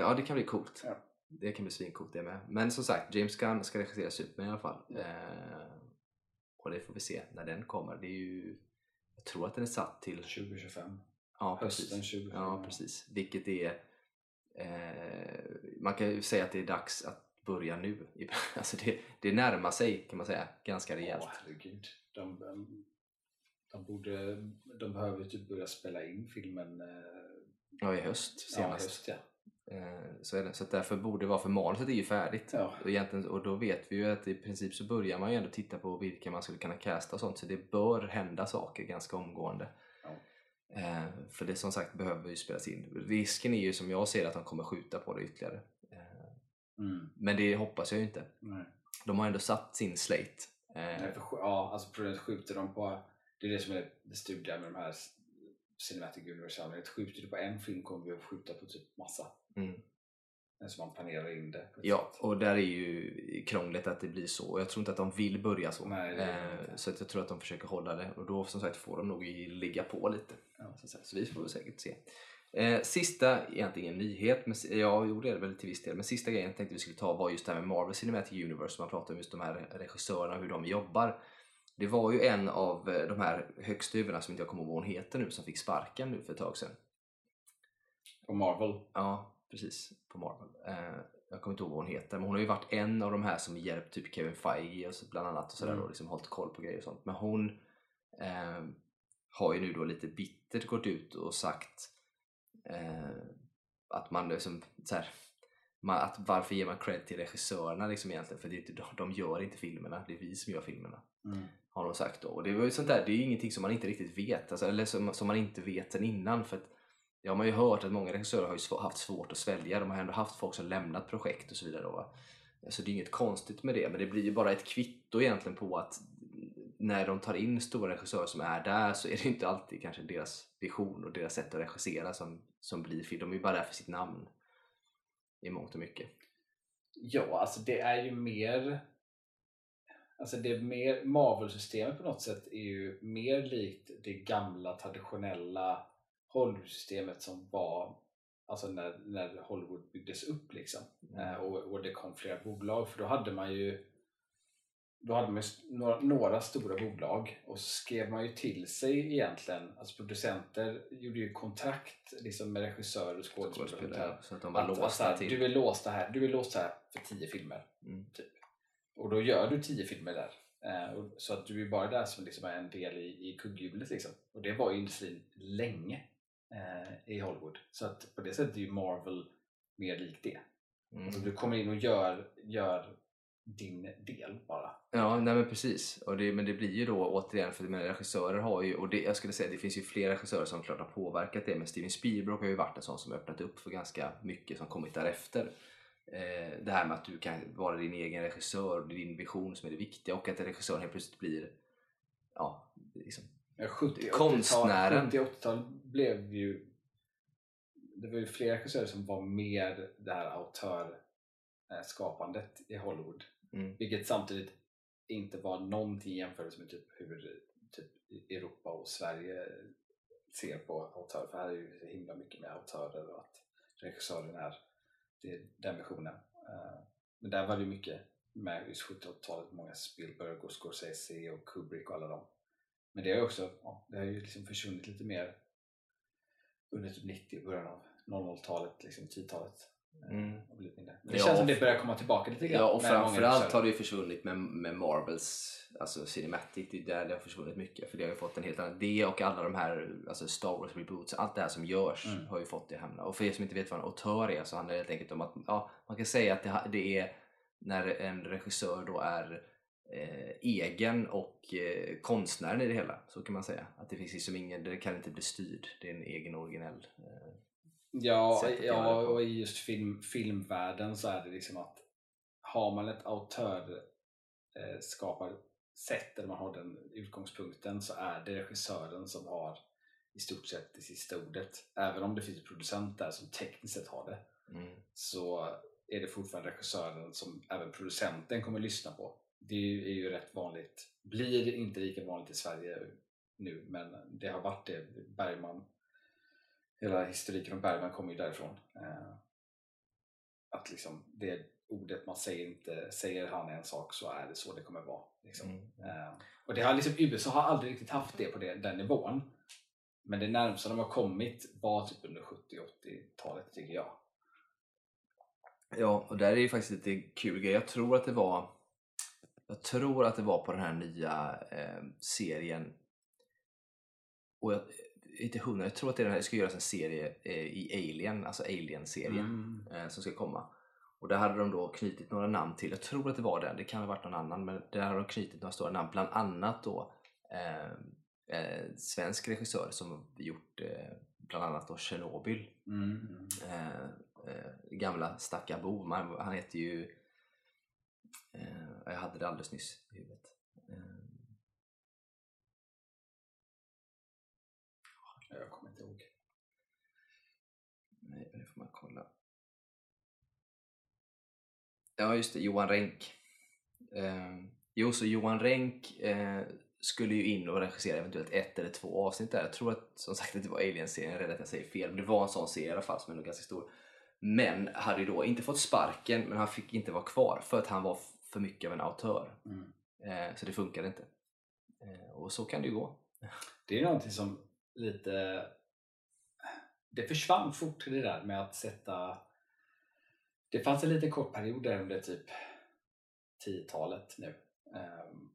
ja, det kan bli coolt. Ja. Det kan bli svincoolt det med. Men som sagt, James Gunn ska regissera Superman i alla fall. Eh, och det får vi se när den kommer. Det är ju, jag tror att den är satt till 2025. ja, Hösten precis. 2025. Ja, precis. Vilket är... Eh, man kan ju säga att det är dags att börja nu. Alltså det, det närmar sig kan man säga ganska rejält. Åh, herregud. De, de, de, borde, de behöver typ börja spela in filmen eh, Ja, i höst ja, senast. höst. Ja. Eh, så det. Så därför borde det vara, för manuset är ju färdigt. Ja. Och, egentligen, och då vet vi ju att i princip så börjar man ju ändå titta på vilka man skulle kunna casta och sånt. Så det bör hända saker ganska omgående. Ja. Eh, för det som sagt behöver ju spelas in. Risken är ju som jag ser att de kommer skjuta på det ytterligare. Eh, Mm. men det hoppas jag ju inte. Nej. De har ändå satt sin slate. Eh, Nej, för, ja, alltså problemet skjuter de på, det är det som är det studiga med de här Cinematic Universe Skjuter du på en film kommer vi att skjuta på typ massa. mm. Så man planerar in det. Ja, sätt. och där är ju krångligt att det blir så. Och jag tror inte att de vill börja så. Nej, Eh, så att jag tror att de försöker hålla det. Och då som sagt får de nog ligga på lite. Ja. Så, så vi får säkert se. Eh, sista, egentligen nyhet, men, ja jo det är det väl till viss del. Men sista grejen jag tänkte vi skulle ta var just det här med Marvel Cinematic Universe. Man pratar om just de här regissörerna och hur de jobbar. Det var ju en av eh, de här högsta huvudena som inte jag kommer ihåg vad hon heter nu som fick sparken nu för ett tag sedan. På Marvel. Ja, precis. På Marvel. Eh, jag kommer inte ihåg vad hon heter, men hon har ju varit en av de här som hjälpt typ Kevin Feige och så, bland annat och sådär Mm. och liksom hållit koll på grejer och sånt. Men hon eh, har ju nu då lite bittert gått ut och sagt eh, att man liksom så här, man, att varför ger man cred till regissörerna liksom egentligen? För det de, de gör inte filmerna, det är vi som gör filmerna Mm har de sagt då. Och det var ju sånt där, det är ju ingenting som man inte riktigt vet, alltså, eller som, som man inte vet sen innan. För att, det har man ju hört att många regissörer har ju sv- haft svårt att svälja, de har ändå haft folk som lämnat projekt och så vidare. Då, va? Så det är inget konstigt med det, men det blir ju bara ett kvitto egentligen på att när de tar in stora regissörer som är där så är det inte alltid kanske deras vision och deras sätt att regissera som, som blir film. De är ju bara där för sitt namn i mångt och mycket. Ja, alltså det är ju mer Alltså det är mer, Marvel-systemet på något sätt är ju mer likt det gamla traditionella Hollywood-systemet som var alltså när, när Hollywood byggdes upp liksom. Eh, och, och det kom flera bolag för då hade man ju då hade man några, några stora bolag och så skrev man ju till sig egentligen, alltså producenter gjorde ju kontrakt liksom med regissörer och skådespelare så att de var att, låsta till... du är låst här, du är låst här för tio filmer. Mm. Typ. Och då gör du tio filmer där. Eh, så att du är bara där som liksom är en del i, i kugghjulet. Liksom. Och det var ju industrin länge eh, i Hollywood. Så att på det sättet är ju Marvel mer likt det. Mm. Alltså, du kommer in och gör, gör din del bara. Ja, nej men precis. Och det, men det blir ju då återigen, för menar, regissörer har ju, och det, jag skulle säga det finns ju flera regissörer som klart har påverkat det, men Steven Spielberg har ju varit en sån som öppnat upp för ganska mycket som kommit därefter. Eh, det här med att du kan vara din egen regissör, din vision som är det viktiga och att regissören helt plötsligt blir ja, liksom, Ja, 70, Konstnären. 70-80-tal blev ju det var ju flera regissörer som var mer det här autörskapandet i Hollywood. mm, Vilket samtidigt inte var någonting i jämförelse med typ hur typ Europa och Sverige ser på autörer. För här är ju himla mycket med autörer och att regissören är det är den versionen. Eh, men där var det mycket med just 70-talet, många Spielberg och Scorsese och Kubrick och alla dem. Men det har ju också ja, det har ju liksom försvunnit lite mer under typ 90 början av 00-talet, liksom 10-talet. Mm. Men det Ja, känns som det börjar komma tillbaka lite grann. Ja, och framförallt har det ju försvunnit med, med Marvels alltså Cinematic. Det är där det har försvunnit mycket. För det har ju fått en helt annan... Det och alla de här alltså Star Wars reboots, allt det här som görs Mm. har ju fått det att hamna. Och för er som inte vet vad en auteur är så handlar det helt enkelt om att ja, man kan säga att det, det är när en regissör då är eh, egen och eh, konstnären i det hela. Så kan man säga. Att det finns liksom ingen, det kan inte bli styrd. Det är en egen originell. Eh, Ja, sätt ja och i just film, filmvärlden så är det liksom att har man ett autörskaparsätt eller man har den utgångspunkten så är det regissören som har i stort sett det sista ordet. Även om det finns en producent där som tekniskt sett har det mm. så är det fortfarande regissören som även producenten kommer lyssna på. Det är ju, är ju rätt vanligt, blir inte lika vanligt i Sverige nu men det har varit det. Bergman, hela historiken om Bergman kommer ju därifrån. Eh, att liksom det ordet man säger inte, säger han en sak så är det så det kommer vara. Liksom. Mm. Eh, och det har liksom, USA har aldrig riktigt haft det på det, den nivån. Men det närmsta de har kommit var typ under 70-80-talet tycker jag. Ja, och där är ju faktiskt lite kul grej. Jag tror att det var jag tror att det var på den här nya eh, serien och jag inte hundra, jag tror att det, här, det ska göras en serie eh, i Alien, alltså Alien-serien eh, som ska komma. Och där hade de då knutit några namn till, jag tror att det var den, det kan ha varit någon annan, men där hade de knutit några stora namn, bland annat då eh, eh, svensk regissör som har gjort eh, bland annat då Chernobyl Mm. eh, gamla stackarbov. Man, han heter ju... Jag hade det alldeles nyss i huvudet. Eh, Jag kommer inte ihåg. nej, nu får man kolla. Ja, just det. Johan Renck. Eh, jo, så Johan Renck eh, skulle ju in och regissera eventuellt ett eller två avsnitt där. Jag tror att som sagt att det var Alien-serien, jag rädd att jag säger fel. Men det var en sån serie i alla fall som är nog ganska stor. Men hade ju då inte fått sparken, men han fick inte vara kvar för att han var för mycket av en autör. Mm. Eh, så det funkade inte. Eh, och så kan det ju gå. Det är någonting som lite... Det försvann fort det där med att sätta... Det fanns en liten kort period där under typ 10-talet nu. ehm,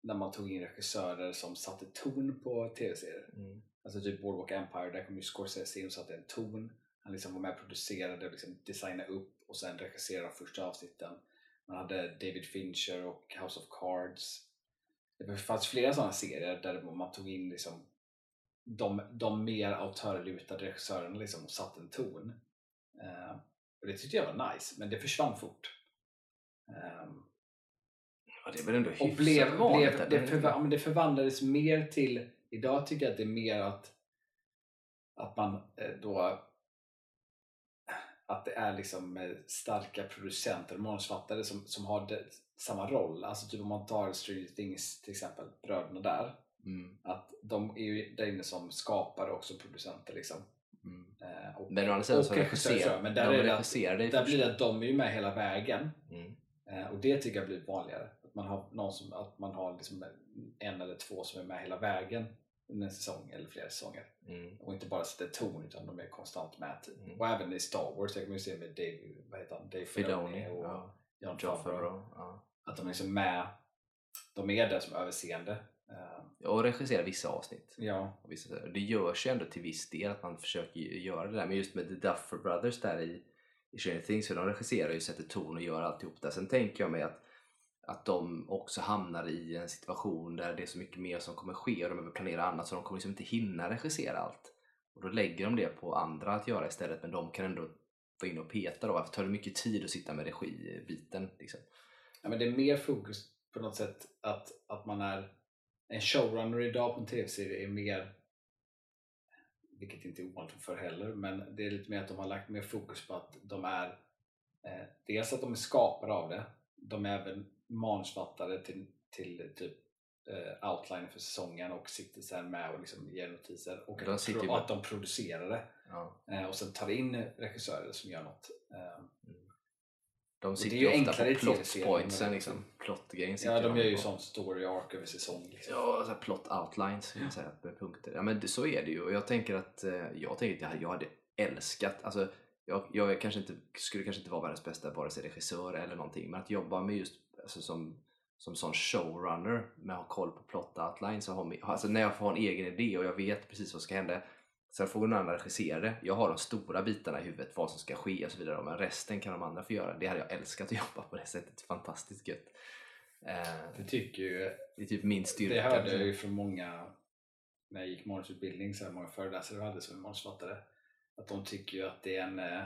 när man tog in regissörer som satte ton på tv-serier. Mm. Alltså typ Boardwalk Empire, där kom ju Scorsese in och satte en ton. Han liksom var med och producerade liksom designade upp och sen regisserade första avsnitten. Man hade David Fincher och House of Cards. Det fanns flera sådana serier där man tog in liksom de, de mer autörlutade regissörerna liksom och satte en ton. Eh, och det tyckte jag var nice, men det försvann fort. Ehm, Ja, det är väl ändå och hyfsat blev, vanligt. blev, det, förva- det förvandlades mer till, idag tycker jag att det är mer att, att man eh, då att det är liksom eh, starka producenter, manusförfattare som, som har det, samma roll. Alltså typ om man tar Stranger Things till exempel, bröderna där. Mm. Att de är ju där inne som skapare och också producenter liksom. Eh, och, Men å andra sidan så regisserar men där de regisserar det där blir det att de är ju med hela vägen. Mm. Eh, och det tycker jag blir vanligare. Att man har, någon som, att man har liksom en eller två som är med hela vägen under en säsong eller flera säsonger. Mm. Och inte bara sätter ton utan de är konstant med. Typ. Mm. Och även i Star Wars, jag kan ju se med Dave, vad heter han? Dave Filoni och ja. John. Favreau. Ja. Att de är liksom med, de är där som överseende. Eh, Och regisserar vissa avsnitt. ja, Och vissa, det görs ju ändå till viss del att man försöker göra det där. Men just med The Duffer Brothers där i, i Stranger Things, för de regisserar ju, sätter ton och gör alltihop där. Sen tänker jag mig att, att de också hamnar i en situation där det är så mycket mer som kommer ske och de behöver planera annat så de kommer liksom inte hinna regissera allt. Och då lägger de det på andra att göra istället men de kan ändå vara inne och peta då. Det tar mycket tid att sitta med regibiten. Liksom. ja, men det är mer fokus på något sätt att, att man är en showrunner idag på en tv-serie är mer vilket inte är ovanligt för heller, men det är lite mer att de har lagt mer fokus på att de är eh, dels att de är skapare av det, de är även manusfattare till, till typ eh, outline för säsongen och sitter sen med och liksom ger notiser och, De att, att de producerar det Ja. eh, och sen tar in regissörer som gör något. Eh, De sitter ju ofta på plot pointsen, liksom. plot-grejen sitter ja, de gör ju sån story arc över säsong. Liksom. Ja, så plot outlines jag säga, med punkter. Ja, men så är det ju och jag tänker att eh, jag tänker att jag hade älskat, alltså jag, jag kanske inte, skulle kanske inte vara världens bästa vare sig regissör eller någonting, men att jobba med just alltså, som, som sån showrunner med att ha koll på plot outlines och ha, alltså när jag får ha en egen idé och jag vet precis vad som ska hända Sen får någon annan regissera det. Jag har de stora bitarna i huvudet, vad som ska ske och så vidare. Men resten kan de andra få göra. Det hade jag älskat att jobba på det sättet. Fantastiskt gött. Eh, Det tycker ju det är typ min styrka. Det hörde jag ju från många när jag gick manusutbildning, så här många föreläsare vi hade som manusförfattare. Att de tycker ju att det är en... eh,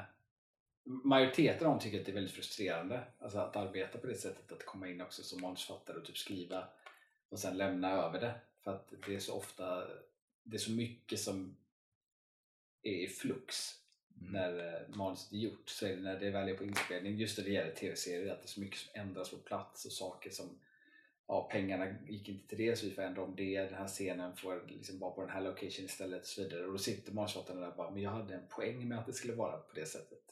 Majoriteten av dem tycker att det är väldigt frustrerande alltså att arbeta på det sättet, att komma in också som manusförfattare och typ skriva och sen lämna över det. För att det är så ofta, det är så mycket som är i flux Mm. när eh, manuset är gjort. Så är det när det väl är på inspelning, just när det gäller tv-serier, att det är så mycket som ändras på plats och saker som ja, pengarna gick inte till det så vi får ändra om det, den här scenen får liksom vara på den här location istället och så vidare. Och då sitter manusförfattarna där och bara, men jag hade en poäng med att det skulle vara på det sättet.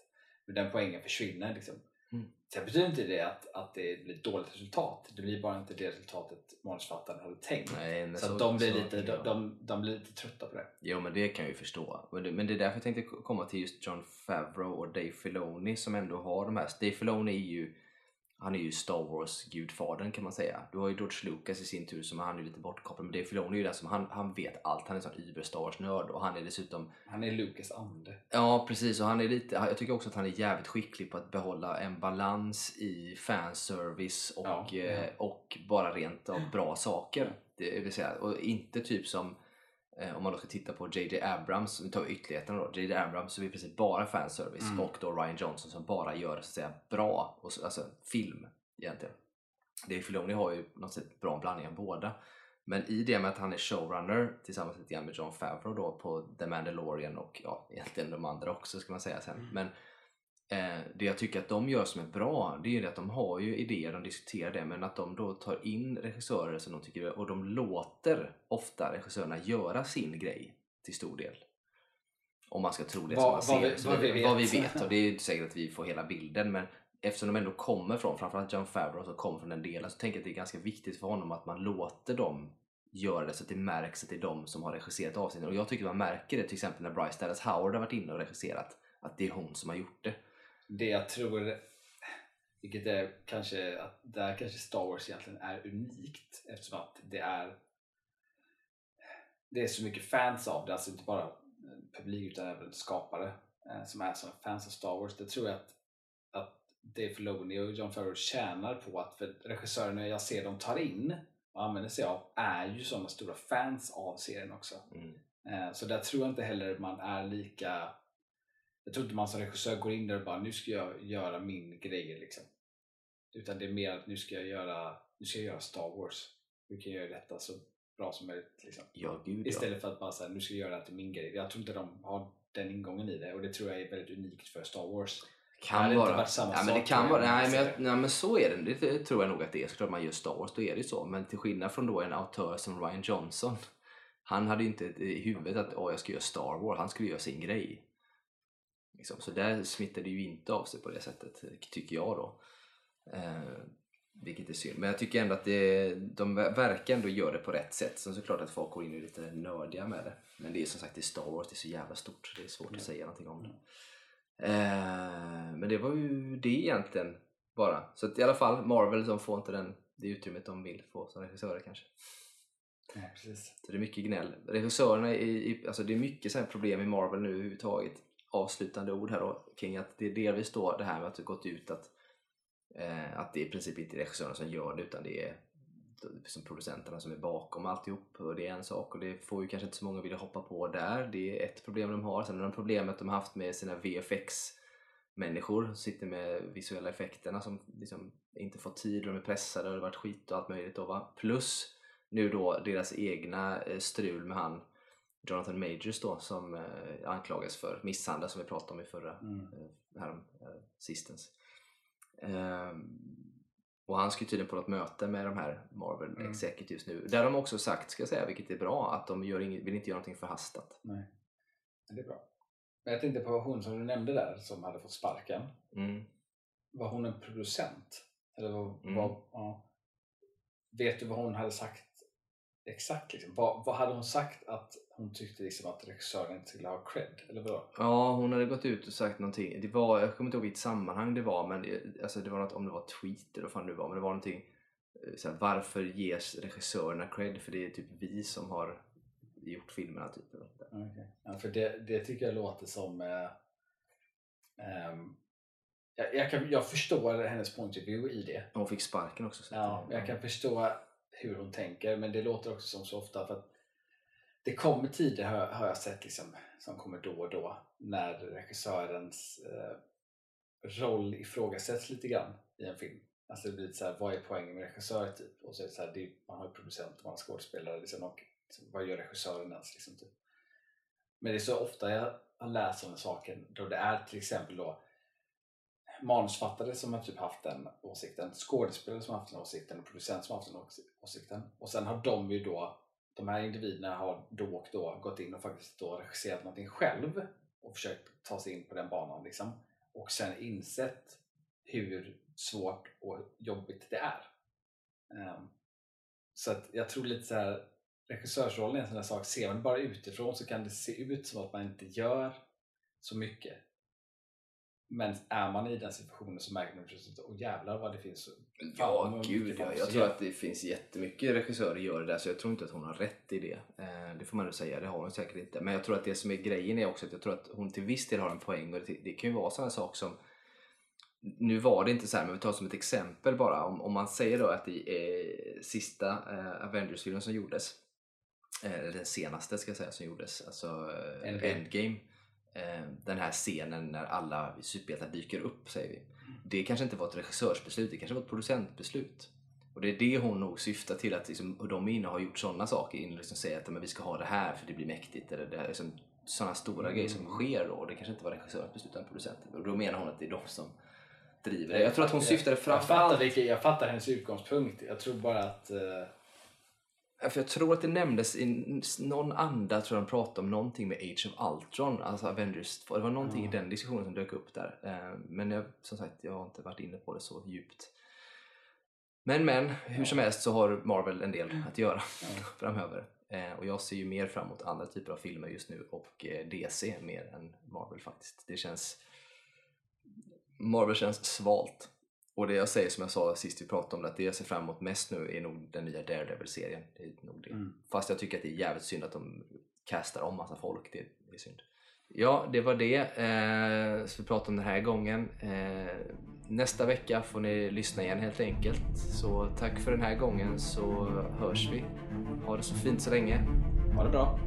Men den poängen försvinner liksom. Mm. Sen betyder inte det att, att det blir ett dåligt resultat. Det blir bara inte det resultatet manusförfattaren hade tänkt. Nej, så, att de blir, så- lite, ja. de, de, de blir lite trötta på det. Jo men det kan jag ju förstå. Men det, är därför jag tänkte komma till just John Favreau och Dave Filoni som ändå har de här. Dave Filoni är ju han är ju Star Wars gudfadern kan man säga. Du har ju George Lucas i sin tur som han är lite bortkopplad. Men Dave Filoni är ju den som han, han vet allt. Han är en sån uber Star Wars nörd och han är dessutom Han är Lukas ande. Ja precis och han är lite, jag tycker också att han är jävligt skicklig på att behålla en balans i fanservice och, Ja, ja. eh, och bara rent av bra saker. Det vill säga, och inte typ som om man då ska titta på JJ Abrams, vi tar ytterligheterna då. JJ Abrams det i princip bara fanservice Mm. och då Ryan Johnson som bara gör så att säga bra, och, så- alltså film egentligen. Dave Filoni har ju något sätt bra blandning av båda. Men i det med att han är showrunner tillsammans lite grann med John Favreau då på The Mandalorian och ja, egentligen de andra också ska man säga sen. Mm. Men eh, det jag tycker att de gör som är bra det är ju att de har ju idéer, de diskuterar det men att de då tar in regissörer som de tycker och de låter ofta regissörerna göra sin grej till stor del. Om man ska tro det Vad- som man vad ser. vi- vad det- vi vad vi vet. och det är ju inte säkert att vi får hela bilden men eftersom de ändå kommer från, framförallt John Favreau som kommer från den delen så tänker jag att det är ganska viktigt för honom att man låter dem göra det så att det märks att det är de som har regisserat avsnittet. Och jag tycker man märker det till exempel när Bryce Dallas Howard har varit inne och regisserat. Att det är hon som har gjort det. Det jag tror, vilket är kanske att där kanske Star Wars egentligen är unikt eftersom att det är det är så mycket fans av det, alltså inte bara publik utan även skapare eh, som är som fans av Star Wars. Det tror jag att, att Dave Filoni och John Favreau tjänar på att för regissörerna jag ser dem tar in och använder sig av är ju sådana stora fans av serien också. Mm. Eh, Så där tror jag inte heller man är lika... Jag tror inte man som regissör går in där och bara nu ska jag göra min grej liksom. Utan det är mer att nu ska jag göra, nu ska jag göra Star Wars. Hur kan jag göra detta så bra som möjligt? Liksom. Ja, gud ja. Istället för att bara säga nu ska jag göra det till min grej. Jag tror inte de har den ingången i det och det tror jag är väldigt unikt för Star Wars. Kan det vara. ja, men det kan vara. Nej men, jag, nej men så är det. Det tror jag nog att det är. Såklart man gör Star Wars, då är det ju så. Men till skillnad från då en autör som Ryan Johnson. Han hade ju inte i huvudet att Åh, jag ska göra Star Wars. Han skulle göra sin grej. Liksom. Så där smittar det ju inte av sig på det sättet, tycker jag då. Eh, vilket är synd. Men jag tycker ändå att det, de verkar ändå göra det på rätt sätt. Sen såklart att folk går in och är lite nördiga med det. Men det är som sagt det är Star Wars, det är så jävla stort så det är svårt Ja. att säga någonting om det. Eh, men det var ju det egentligen bara. Så att i alla fall Marvel de får inte den, det utrymmet de vill få som regissörer kanske. Ja, precis. Så det är mycket gnäll. Regissörerna, i, alltså det är mycket så problem i Marvel nu överhuvudtaget. Avslutande ord här då kring att det är delvis då det här med att det gått ut att, eh, att det i princip inte är regissörerna som gör det utan det är som producenterna som är bakom alltihop och det är en sak och det får ju kanske inte så många vilja hoppa på där. Det är ett problem de har. Sen har de problemet de har haft med sina VFX människor som sitter med visuella effekterna som liksom inte får tid och de är pressade och det har varit skit och allt möjligt då va. Plus nu då deras egna eh, strul med han Jonathan Majors då som eh, anklagas för misshandel som vi pratade om i förra Mm. eh, härom, eh, sistens. Ehm, Och han ska tydligen på något möte med de här Marvel Mm. Executives nu. Där de också sagt, ska jag säga, vilket är bra, att de gör inget, vill inte göra någonting förhastat. Nej. Det är bra. Men jag tänkte på hon som du nämnde där som hade fått sparken. Mm. Var hon en producent? Eller vad, Mm. vad, ja. Vet du vad hon hade sagt exakt? Liksom? Vad, vad hade hon sagt att hon tyckte liksom att regissören inte skulle ha cred? Eller vadå? Ja, hon hade gått ut och sagt någonting. Det var, jag kommer inte ihåg vilket sammanhang det var, men det, alltså det var något, om det var tweet eller vad fan det var, men det var någonting eh, så här, varför ges regissörerna cred? För det är typ vi som har gjort filmerna. Typ. eller. Okay. Ja, för det, det tycker jag låter som... Eh, ehm, jag, jag, kan, jag förstår hennes point of view i det. Hon fick sparken också. Så Ja, jag kan förstå hur hon tänker men det låter också som så ofta för att det kommer tider har, har jag sett liksom, som kommer då och då när regissörens eh, roll ifrågasätts lite grann i en film. Alltså det blir lite så här, vad är poängen med regissör typ? Och så är det så här, det är, man har ju producent och man har skådespelare liksom, och liksom, vad gör regissören ens? Liksom, typ. Men det är så ofta jag har läst om den saken då det är till exempel då manusfattare som har typ haft den åsikten, skådespelare som har haft den åsikten och producent som har haft den åsikten. Och sen har de ju då, de här individerna har då och då gått in och faktiskt då regisserat någonting själv och försökt ta sig in på den banan liksom. Och sen insett hur svårt och jobbigt det är. Um, så att jag tror lite så här regissörsrollen är en sån där sak, ser man bara utifrån så kan det se ut som att man inte gör så mycket. Men är man i den situationen så märker man plötsligt åh jävlar vad det finns. Ja, gud ja. Jag tror att det finns jättemycket regissörer gör det där så jag tror inte att hon har rätt i det. Eh, det får man nog säga, det har hon säkert inte. Men jag tror att det som är grejen är också att jag tror att hon till viss del har en poäng och det, kan ju vara sådana saker som nu var det inte så här, men vi tar som ett exempel bara. Om, om man säger då att i eh, sista eh, Avengers-filmen som gjordes, eh, eller den senaste ska jag säga som gjordes, alltså eh, Endgame. Endgame. Eh, den här scenen när alla superhjältar dyker upp, säger vi. Det kanske inte var ett regissörsbeslut, det kanske var ett producentbeslut. Och det är det hon nog syftar till, att liksom, och de inne har gjort sådana saker, in och liksom säger att men vi ska ha det här för det blir mäktigt. Eller det är liksom, sådana stora Mm. grejer som sker då, det kanske inte var regissörens beslut utan producenten. Och då menar hon att det är de som driver det. Jag tror att hon syftade Jag fattar, framförallt... vilket, jag fattar hennes utgångspunkt. Jag tror bara att eh, För jag tror att det nämndes i någon anda, tror jag de pratade om någonting med Age of Ultron, alltså Avengers 2. Det var någonting Ja. i den diskussionen som dök upp där. Eh, Men jag, som sagt, jag har inte varit inne på det så djupt. Men men, hur som helst så har Marvel en del att göra Ja. framöver. Eh, Och jag ser ju mer fram emot andra typer av filmer just nu och eh, DC mer än Marvel faktiskt. Det känns... Marvel känns svalt. Och det jag säger som jag sa sist vi pratade om det, att det jag ser fram emot mest nu är nog den nya Daredevil-serien. Det är nog det. Mm. Fast jag tycker att det är jävligt synd att de castar om massa folk. Det, det är synd. Ja, det var det eh, som vi pratade om den här gången. Eh, nästa vecka får ni lyssna igen helt enkelt. Så tack för den här gången så hörs vi. Ha det så fint så länge. ha det bra.